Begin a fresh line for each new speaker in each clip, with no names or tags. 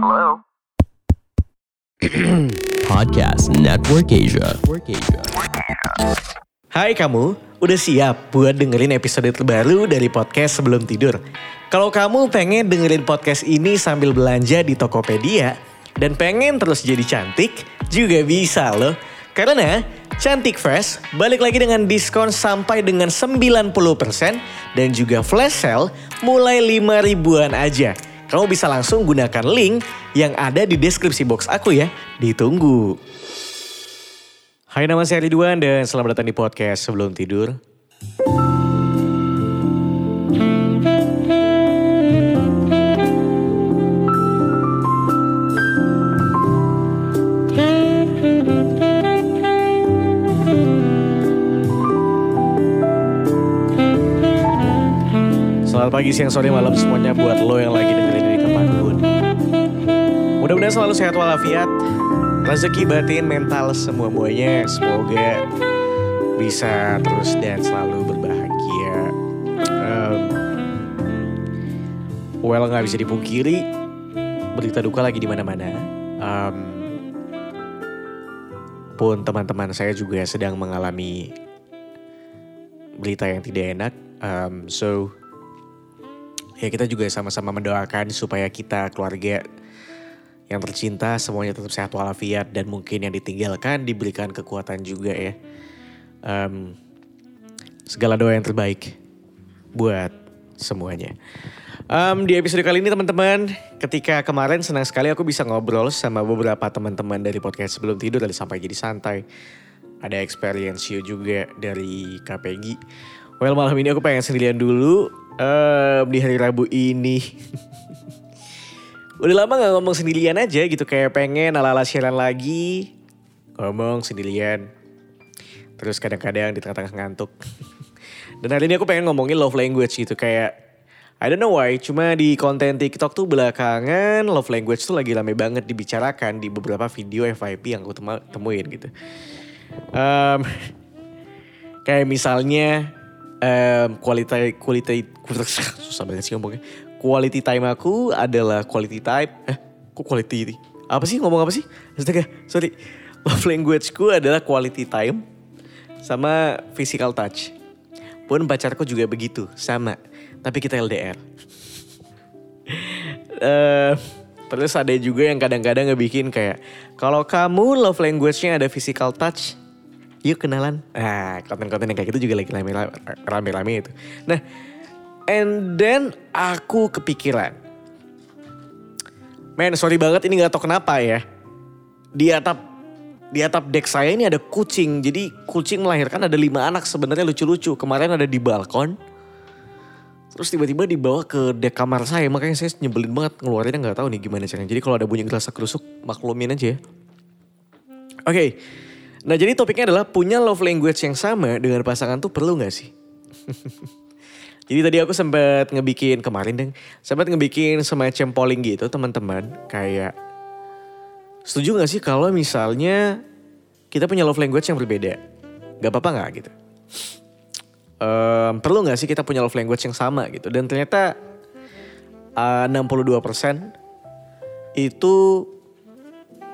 Hello?
Podcast Network Asia. Network Asia.
Hai kamu, udah siap buat dengerin episode terbaru dari podcast sebelum tidur? Kalau kamu pengen dengerin podcast ini sambil belanja di Tokopedia dan pengen terus jadi cantik, juga bisa loh. Karena Cantik Fresh balik lagi dengan diskon sampai dengan 90% dan juga flash sale mulai 5 ribuan aja. Kamu bisa langsung gunakan link yang ada di deskripsi box aku ya. Ditunggu. Hai nama saya Ridwan dan selamat datang di podcast sebelum tidur. Selamat pagi, siang, sore, malam semuanya buat lo yang lagi dengerin. Mudah-mudahan selalu sehat walafiat, rezeki batin, mental semua-muanya semoga bisa terus dan selalu berbahagia. Em, well nggak bisa dipungkiri, berita duka lagi di mana-mana. Em, pun teman-teman saya juga sedang mengalami berita yang tidak enak. Um, so ya kita juga sama-sama mendoakan supaya kita keluarga yang tercinta semuanya tetap sehat walafiat dan mungkin yang ditinggalkan diberikan kekuatan juga ya. Um, segala doa yang terbaik buat semuanya. Um, di episode kali ini teman-teman, ketika kemarin senang sekali aku bisa ngobrol sama beberapa teman-teman dari podcast sebelum tidur dari sampai jadi santai. Ada experience you juga dari KPG. Well malam ini aku pengen sendirian dulu um, di hari Rabu ini. Udah lama gak ngomong sendirian aja gitu kayak pengen ala-ala siaran lagi. Ngomong sendirian. Terus kadang-kadang di tengah-tengah ngantuk. Dan hari ini aku pengen ngomongin love language gitu kayak I don't know why, cuma di konten TikTok tuh belakangan love language tuh lagi rame banget dibicarakan di beberapa video FYP yang aku tem- temuin gitu. Um, kayak misalnya um, quality quality susah banget sih ngomongnya. Quality time aku adalah quality time. Eh, kok quality? Apa sih ngomong apa sih? Astaga, sorry. Love language-ku adalah quality time sama physical touch. Pun pacarku juga begitu, sama. Tapi kita LDR. Eh, terus ada juga yang kadang-kadang ngebikin kayak kalau kamu love language-nya ada physical touch, yuk kenalan. Nah, konten-konten yang kayak gitu juga lagi rame- rame-rame itu. Nah, and then aku kepikiran. Men, sorry banget ini gak tau kenapa ya. Di atap di atap dek saya ini ada kucing. Jadi kucing melahirkan ada lima anak sebenarnya lucu-lucu. Kemarin ada di balkon. Terus tiba-tiba dibawa ke dek kamar saya. Makanya saya nyebelin banget ngeluarinnya nggak tahu nih gimana caranya. Jadi kalau ada bunyi gerasa kerusuk maklumin aja ya. Oke. Nah jadi topiknya adalah punya love language yang sama dengan pasangan tuh perlu gak sih? jadi tadi aku sempat ngebikin kemarin deng. Sempat ngebikin semacam polling gitu teman-teman. Kayak setuju gak sih kalau misalnya kita punya love language yang berbeda? Gak apa-apa gak gitu? Em, perlu gak sih kita punya love language yang sama gitu? Dan ternyata uh, 62% itu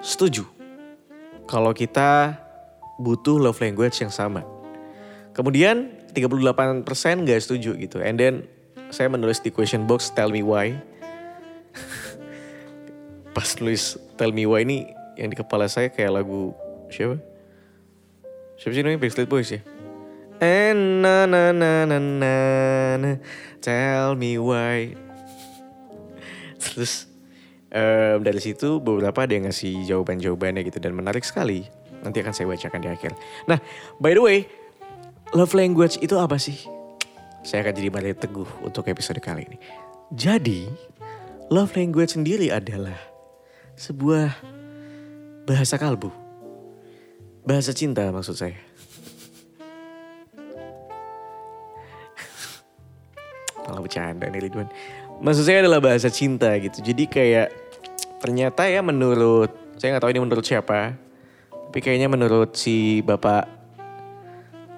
setuju kalau kita butuh love language yang sama. Kemudian 38% gak setuju gitu. And then saya menulis di question box tell me why. Pas nulis tell me why ini yang di kepala saya kayak lagu siapa? Siapa sih namanya Backstreet Boys ya? And na na na na na na tell me why. Terus em, dari situ beberapa ada yang ngasih jawaban-jawabannya gitu dan menarik sekali. Nanti akan saya bacakan di akhir. Nah, by the way, love language itu apa sih? Saya akan jadi Maria Teguh untuk episode kali ini. Jadi, love language sendiri adalah sebuah bahasa kalbu. Bahasa cinta maksud saya. Malah bercanda nih Ridwan. Maksud saya adalah bahasa cinta gitu. Jadi kayak ternyata ya menurut, saya nggak tahu ini menurut siapa. Tapi kayaknya menurut si bapak,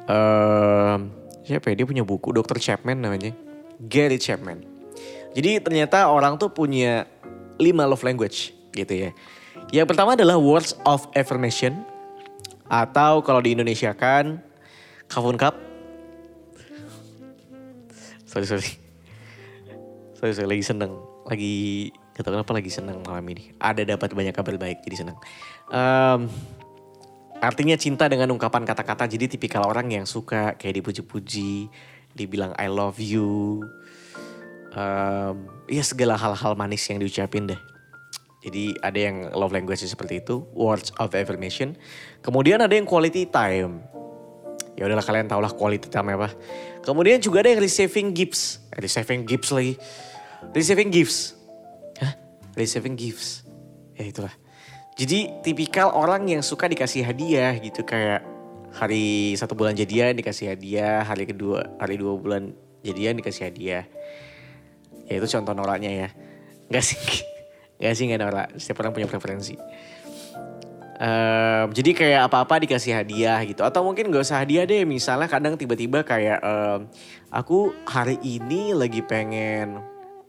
em, siapa ya dia punya buku, Dr. Chapman namanya. Gary Chapman. Jadi ternyata orang tuh punya lima love language. gitu ya. Yang pertama adalah words of affirmation atau kalau di Indonesia kan kafun cup. Sorry sorry. Sorry sorry lagi seneng, lagi gak tau kenapa lagi seneng malam ini. Ada dapat banyak kabar baik jadi seneng. Um, artinya cinta dengan ungkapan kata-kata jadi tipikal orang yang suka kayak dipuji-puji, dibilang I love you. Um, ya segala hal-hal manis yang diucapin deh. Jadi ada yang love language seperti itu, words of affirmation. Kemudian ada yang quality time. Ya udahlah kalian tau lah quality time apa. Kemudian juga ada yang receiving gifts. Eh, receiving gifts lagi. Receiving gifts. Hah? Receiving gifts. Ya itulah. Jadi tipikal orang yang suka dikasih hadiah gitu kayak hari satu bulan jadian dikasih hadiah, hari kedua, hari dua bulan jadian dikasih hadiah. Ya itu contoh noraknya ya. Enggak sih, enggak sih enggak norak. Setiap orang punya preferensi. Um, jadi kayak apa-apa dikasih hadiah gitu atau mungkin gak usah hadiah deh misalnya kadang tiba-tiba kayak um, aku hari ini lagi pengen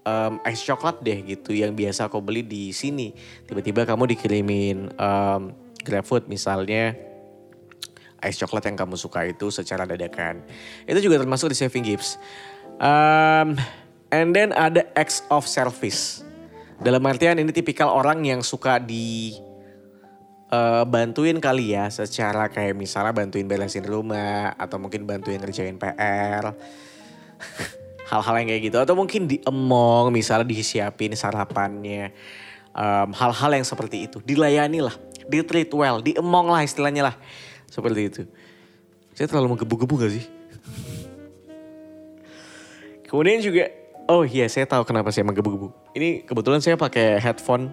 um, ice coklat deh gitu yang biasa aku beli di sini. Tiba-tiba kamu dikirimin um, GrabFood misalnya ice coklat yang kamu suka itu secara dadakan. Itu juga termasuk di saving gifts. Um, and then ada acts of service. Dalam artian ini tipikal orang yang suka di uh, bantuin kali ya secara kayak misalnya bantuin beresin rumah atau mungkin bantuin ngerjain PR. Hal-hal yang kayak gitu atau mungkin diemong misalnya disiapin sarapannya. Um, hal-hal yang seperti itu dilayani lah, di treat well, diemong lah istilahnya lah. Seperti itu. Saya terlalu menggebu-gebu gak sih? Kemudian juga, oh iya saya tahu kenapa saya menggebu-gebu. Ini kebetulan saya pakai headphone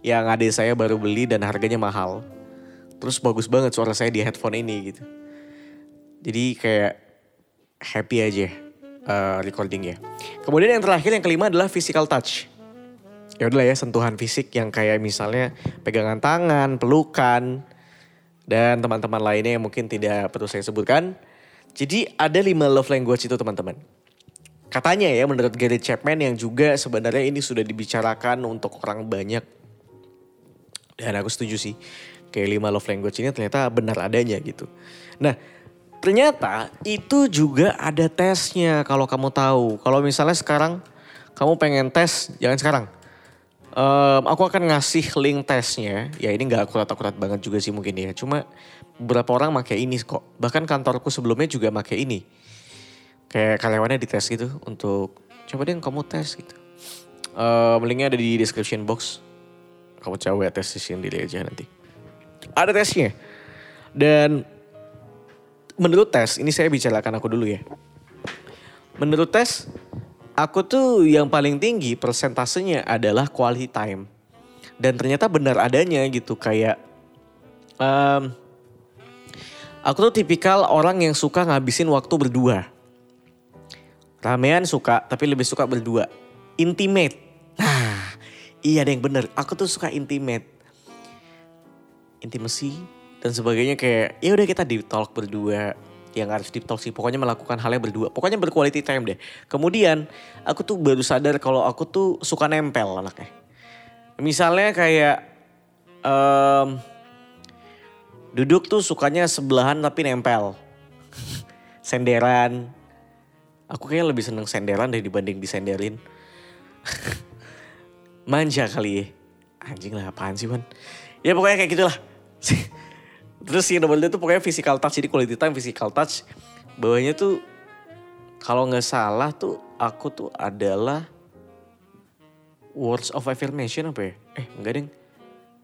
yang adik saya baru beli dan harganya mahal. Terus bagus banget suara saya di headphone ini gitu. Jadi kayak happy aja uh, recordingnya. Kemudian yang terakhir yang kelima adalah physical touch. Ya udahlah ya sentuhan fisik yang kayak misalnya pegangan tangan, pelukan, dan teman-teman lainnya yang mungkin tidak perlu saya sebutkan. Jadi ada lima love language itu teman-teman. Katanya ya menurut Gary Chapman yang juga sebenarnya ini sudah dibicarakan untuk orang banyak. Dan aku setuju sih. Kayak lima love language ini ternyata benar adanya gitu. Nah ternyata itu juga ada tesnya kalau kamu tahu. Kalau misalnya sekarang kamu pengen tes, jangan sekarang. Um, aku akan ngasih link tesnya. Ya ini gak akurat-akurat banget juga sih mungkin ya. Cuma beberapa orang pakai ini kok. Bahkan kantorku sebelumnya juga pakai ini. Kayak karyawannya dites gitu untuk coba deh kamu tes gitu. Um, linknya ada di description box. Kamu coba tes sendiri aja nanti. Ada tesnya. Dan menurut tes, ini saya bicarakan aku dulu ya. Menurut tes, aku tuh yang paling tinggi persentasenya adalah quality time. Dan ternyata benar adanya gitu kayak um, aku tuh tipikal orang yang suka ngabisin waktu berdua. Ramean suka tapi lebih suka berdua. Intimate. Nah, iya ada yang benar. Aku tuh suka intimate. Intimacy dan sebagainya kayak ya udah kita deep talk berdua. Yang harus deep talk sih pokoknya melakukan hal yang berdua. Pokoknya berquality time deh. Kemudian aku tuh baru sadar kalau aku tuh suka nempel anaknya. Misalnya kayak um, duduk tuh sukanya sebelahan tapi nempel. Senderan. Aku kayak lebih seneng senderan deh dibanding disenderin. Manja kali ya. Anjing lah apaan sih man ya pokoknya kayak gitulah Terus yang double itu pokoknya physical touch. Jadi quality time physical touch. Bawahnya tuh kalau nggak salah tuh aku tuh adalah words of affirmation apa ya? Eh enggak deng.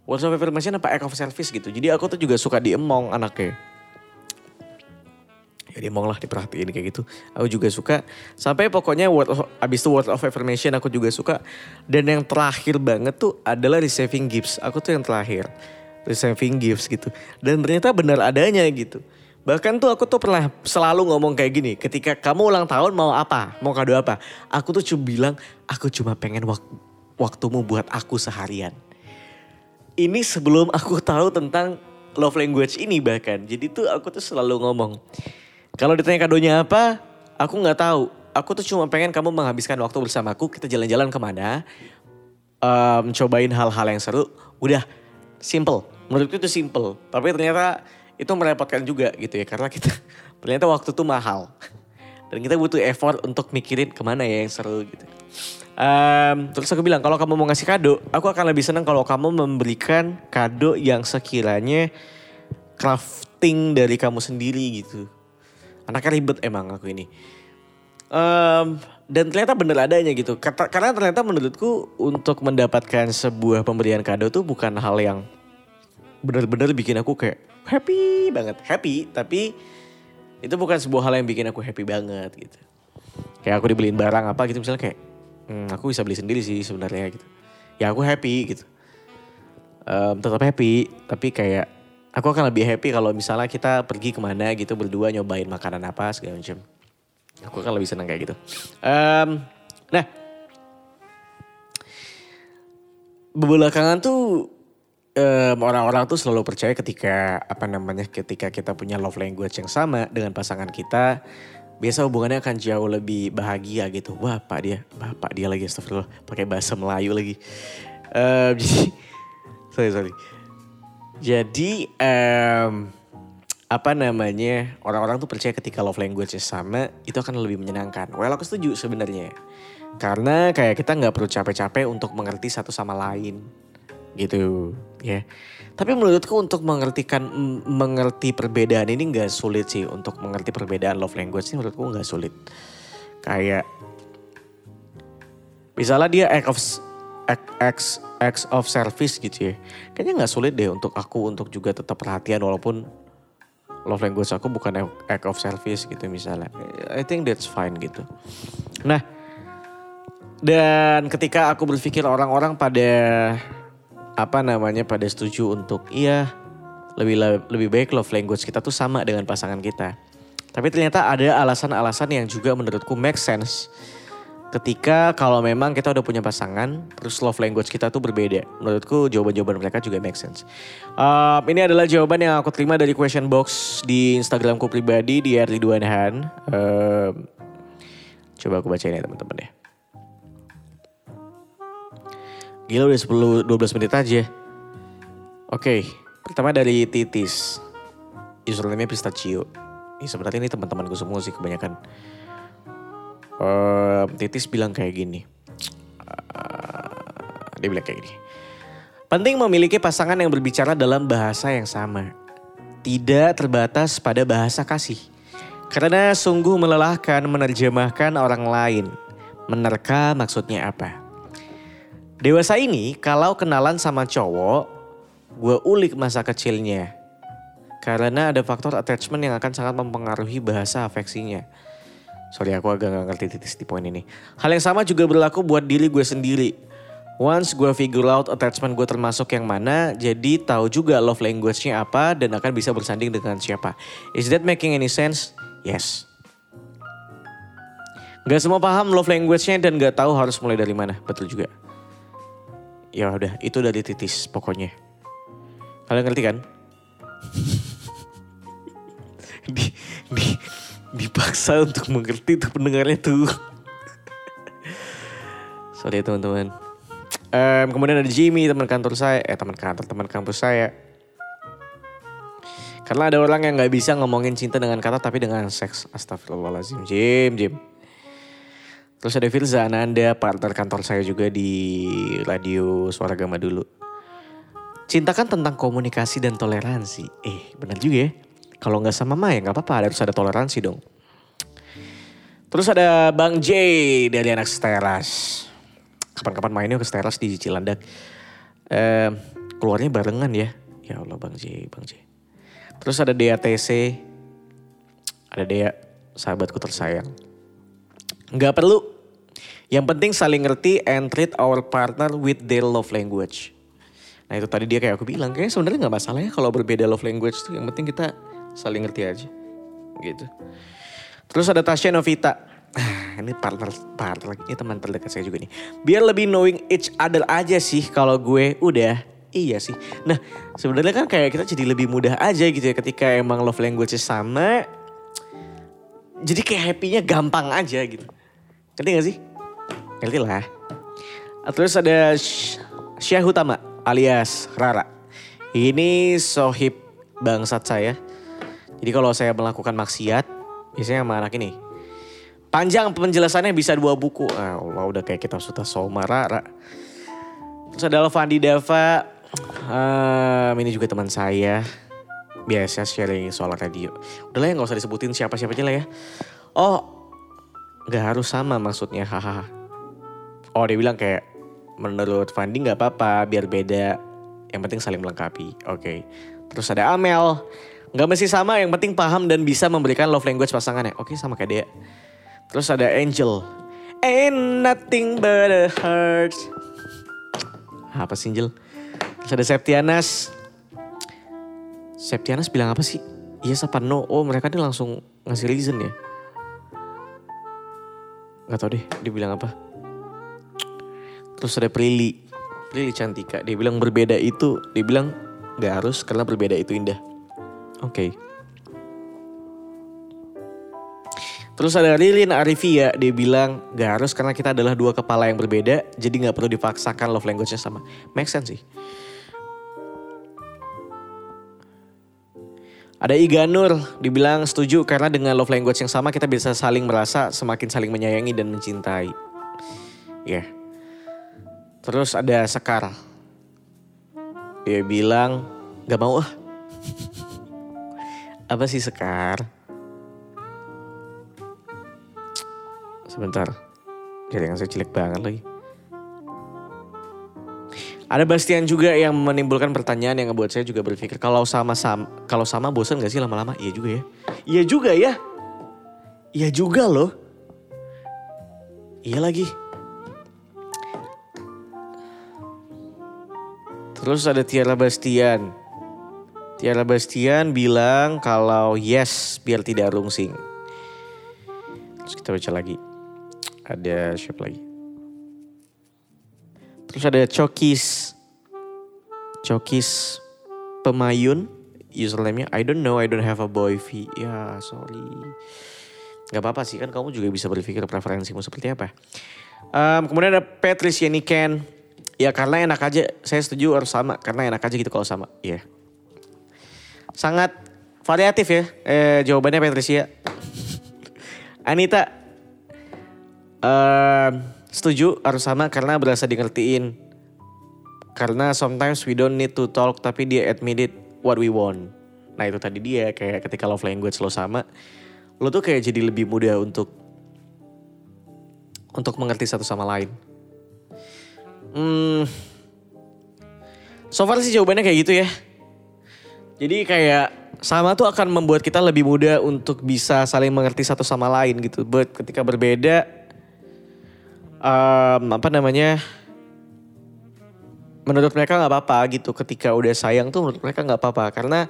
Words of affirmation apa act of service gitu. Jadi aku tuh juga suka diemong anaknya. Ya diemong lah diperhatiin kayak gitu. Aku juga suka. Sampai pokoknya word of, abis itu word of affirmation aku juga suka. Dan yang terakhir banget tuh adalah receiving gifts. Aku tuh yang terakhir receiving gifts gitu. Dan ternyata benar adanya gitu. Bahkan tuh aku tuh pernah selalu ngomong kayak gini, ketika kamu ulang tahun mau apa, mau kado apa, aku tuh cuma bilang, aku cuma pengen wak waktumu buat aku seharian. Ini sebelum aku tahu tentang love language ini bahkan, jadi tuh aku tuh selalu ngomong, kalau ditanya kadonya apa, aku nggak tahu. Aku tuh cuma pengen kamu menghabiskan waktu bersamaku, kita jalan-jalan ke mana, em, cobain hal-hal yang seru, udah simple. Menurutku itu simple. Tapi ternyata itu merepotkan juga gitu ya. Karena kita ternyata waktu tuh mahal. Dan kita butuh effort untuk mikirin ke mana ya yang seru gitu. Em, terus aku bilang kalau kamu mau ngasih kado, aku akan lebih senang kalau kamu memberikan kado yang sekiranya crafting dari kamu sendiri gitu. Anaknya ribet emang aku ini. Em, dan ternyata bener adanya gitu. Karena ternyata menurutku untuk mendapatkan sebuah pemberian kado tuh bukan hal yang bener-bener bikin aku kayak happy banget. Happy tapi itu bukan sebuah hal yang bikin aku happy banget gitu. Kayak aku dibeliin barang apa gitu misalnya kayak hmm, aku bisa beli sendiri sih sebenarnya gitu. Ya aku happy gitu. Em, tetap happy tapi kayak aku akan lebih happy kalau misalnya kita pergi ke mana gitu berdua nyobain makanan apa segala macam. Aku akan lebih senang kayak gitu. Em, nah, belakangan tuh em, orang-orang tuh selalu percaya ketika apa namanya ketika kita punya love language yang sama dengan pasangan kita, biasa hubungannya akan jauh lebih bahagia gitu. Wah, pak dia, bapak dia lagi astagfirullah pakai bahasa Melayu lagi. Em, jadi, sorry sorry. Jadi em, apa namanya orang-orang tuh percaya ketika love language sama itu akan lebih menyenangkan. Well aku setuju sebenarnya. Karena kayak kita nggak perlu capek-capek untuk mengerti satu sama lain gitu ya. Tapi menurutku untuk mengertikan mengerti perbedaan ini nggak sulit sih untuk mengerti perbedaan love language ini menurutku nggak sulit. Kayak misalnya dia act of act, acts, acts of service gitu ya. Kayaknya nggak sulit deh untuk aku untuk juga tetap perhatian walaupun love language aku bukan act of service gitu misalnya. I think that's fine gitu. Nah, dan ketika aku berpikir orang-orang pada apa namanya pada setuju untuk iya lebih lebih baik love language kita tuh sama dengan pasangan kita. Tapi ternyata ada alasan-alasan yang juga menurutku make sense ketika kalau memang kita udah punya pasangan, terus love language kita tuh berbeda. Menurutku jawaban-jawaban mereka juga make sense. Um, ini adalah jawaban yang aku terima dari question box di Instagramku pribadi di Ridwan Han. Um, coba aku bacain ya teman-teman ya. Gila udah 10 12 menit aja. Oke, pertama dari Titis. Username-nya Pistachio. Ini sebenarnya ini teman-temanku semua sih kebanyakan. Eh, Titis bilang kayak gini. Eh, dia bilang kayak gini. Penting memiliki pasangan yang berbicara dalam bahasa yang sama. Tidak terbatas pada bahasa kasih. Karena sungguh melelahkan menerjemahkan orang lain. Menerka maksudnya apa. Dewasa ini kalau kenalan sama cowok, gue ulik masa kecilnya. Karena ada faktor attachment yang akan sangat mempengaruhi bahasa afeksinya. Sorry aku agak gak ngerti titis di poin ini. Hal yang sama juga berlaku buat diri gue sendiri. Once gue figure out attachment gue termasuk yang mana, jadi tahu juga love language-nya apa dan akan bisa bersanding dengan siapa. Is that making any sense? Yes. Gak semua paham love language-nya dan gak tahu harus mulai dari mana. Betul juga. Ya udah, itu dari titis pokoknya. Kalian ngerti kan? di, di, dipaksa untuk mengerti tuh pendengarnya tuh. Sorry ya teman-teman. Em, kemudian ada Jimmy teman kantor saya, eh teman kantor teman kampus saya. Karena ada orang yang nggak bisa ngomongin cinta dengan kata tapi dengan seks. Astagfirullahaladzim. Jim, Jim. Terus ada Firza Ananda, partner kantor saya juga di radio Suara Gama dulu. Cinta kan tentang komunikasi dan toleransi. Eh benar juga ya. Kalau nggak sama Maya nggak apa-apa, harus ada toleransi dong. Terus ada Bang J dari anak Steras. Kapan-kapan mainnya ke Steras di Cilandak. Eh, keluarnya barengan ya. Ya Allah Bang J, Bang J. Terus ada DATC. Ada Dea, sahabatku tersayang. Nggak perlu. Yang penting saling ngerti and treat our partner with their love language. Nah itu tadi dia kayak aku bilang, kayaknya sebenarnya nggak masalah ya kalau berbeda love language tuh. Yang penting kita saling ngerti aja. Gitu. Terus ada Tasya Novita. Ini partner, partner, ini teman terdekat saya juga nih. Biar lebih knowing each other aja sih kalau gue udah. Iya sih. Nah sebenarnya kan kayak kita jadi lebih mudah aja gitu ya ketika emang love language sama. Jadi kayak happy-nya gampang aja gitu. Ngerti gak sih? Ngerti lah. Terus ada Syah Utama alias Rara. Ini sohib bangsat saya. Jadi kalau saya melakukan maksiat, biasanya sama anak ini. Panjang penjelasannya bisa dua buku. Ah, Allah udah kayak kita sudah soma Rara. Terus ada Alfandi Dava. Um, ini juga teman saya. Biasa sharing soal radio. Udah lah ya gak usah disebutin siapa-siapa aja lah ya. Oh, gak harus sama maksudnya. Hahaha. Oh dia bilang kayak menurut Fandi nggak apa-apa biar beda yang penting saling melengkapi oke okay. terus ada Amel nggak mesti sama yang penting paham dan bisa memberikan love language pasangannya oke sama kayak dia terus ada Angel ain't nothing but a heart apa sih Angel terus ada Septianas Septianas bilang apa sih Yes apa no? Oh mereka nih langsung ngasih reason ya? Gak tau deh dia bilang apa. Terus ada Prilly. Prilly Cantika. Dia bilang berbeda itu, dia bilang gak harus karena berbeda itu indah. Oke. Okay. Terus ada Lilin Arifia, dia bilang gak harus karena kita adalah dua kepala yang berbeda, jadi gak perlu dipaksakan love language-nya sama. Make sense sih. Ada Iga Nur, dibilang setuju karena dengan love language yang sama kita bisa saling merasa semakin saling menyayangi dan mencintai. Ya, yeah. Terus ada Sekar. Dia bilang gak mau ah. Apa sih Sekar? Sebentar. Jadi yang saya cilik banget lagi. Ada Bastian juga yang menimbulkan pertanyaan yang ngebuat saya juga berpikir kalau sama sama kalau sama bosan gak sih lama-lama? Iya juga ya. Iya juga ya. Iya juga loh. Iya lagi. Terus ada Tiara Bastian. Tiara Bastian bilang kalau yes biar tidak rungsing. Terus kita baca lagi. Ada siapa lagi? Terus ada Cokis. Cokis Pemayun. Username-nya I don't know, I don't have a boy fee. Ya sorry. Gak apa-apa sih kan kamu juga bisa berpikir preferensimu seperti apa. Um, kemudian ada Patricia Niken. Ya karena enak aja, saya setuju harus sama. Karena enak aja gitu kalau sama. Iya. Yeah. Sangat variatif ya eh, jawabannya Patricia. Anita. Uh, setuju harus sama karena berasa di ngertiin. Karena sometimes we don't need to talk tapi dia admit it what we want. Nah itu tadi dia kayak ketika love language lo sama. Lo tuh kayak jadi lebih mudah untuk untuk mengerti satu sama lain. Hmm, so far sih jawabannya kayak gitu ya. Jadi kayak sama tuh akan membuat kita lebih mudah untuk bisa saling mengerti satu sama lain gitu. But ketika berbeda, um, apa namanya? Menurut mereka nggak apa-apa gitu. Ketika udah sayang tuh menurut mereka nggak apa-apa karena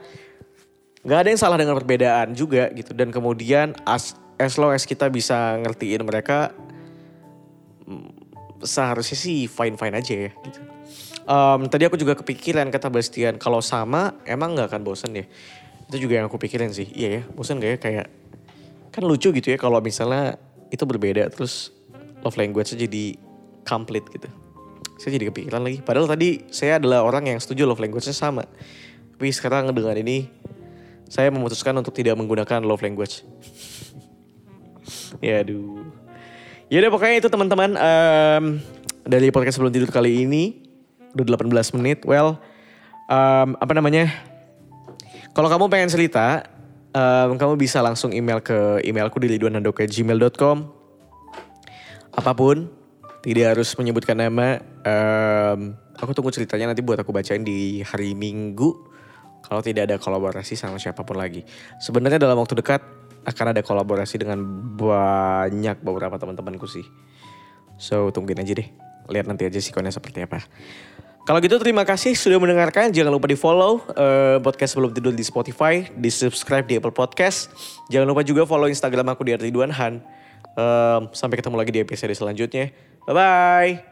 nggak ada yang salah dengan perbedaan juga gitu. Dan kemudian as as long as kita bisa ngertiin mereka, seharusnya sih fine fine aja ya gitu. Um, tadi aku juga kepikiran kata Bastian kalau sama emang nggak akan bosen ya. Itu juga yang aku pikirin sih. Iya ya, bosen gak ya kayak kan lucu gitu ya kalau misalnya itu berbeda terus love language jadi complete gitu. Saya jadi kepikiran lagi. Padahal tadi saya adalah orang yang setuju love language-nya sama. Tapi sekarang dengan ini saya memutuskan untuk tidak menggunakan love language. ya aduh. Ya udah pokoknya itu teman-teman um, dari podcast sebelum tidur kali ini udah 18 menit. Well, um, apa namanya? Kalau kamu pengen cerita, um, kamu bisa langsung email ke emailku di liduanando@gmail.com. Apa pun, tidak harus menyebutkan nama. Um, aku tunggu ceritanya nanti buat aku bacain di hari Minggu. Kalau tidak ada kolaborasi sama siapa pun lagi. Sebenarnya dalam waktu dekat akan ada kolaborasi dengan banyak beberapa teman-temanku sih. So tungguin aja deh. Lihat nanti aja sikonnya seperti apa. Kalau gitu terima kasih sudah mendengarkan. Jangan lupa di follow uh, podcast sebelum tidur di Spotify, di subscribe di Apple Podcast. Jangan lupa juga follow Instagram aku di Ridwan Han. Uh, sampai ketemu lagi di episode selanjutnya. Bye bye.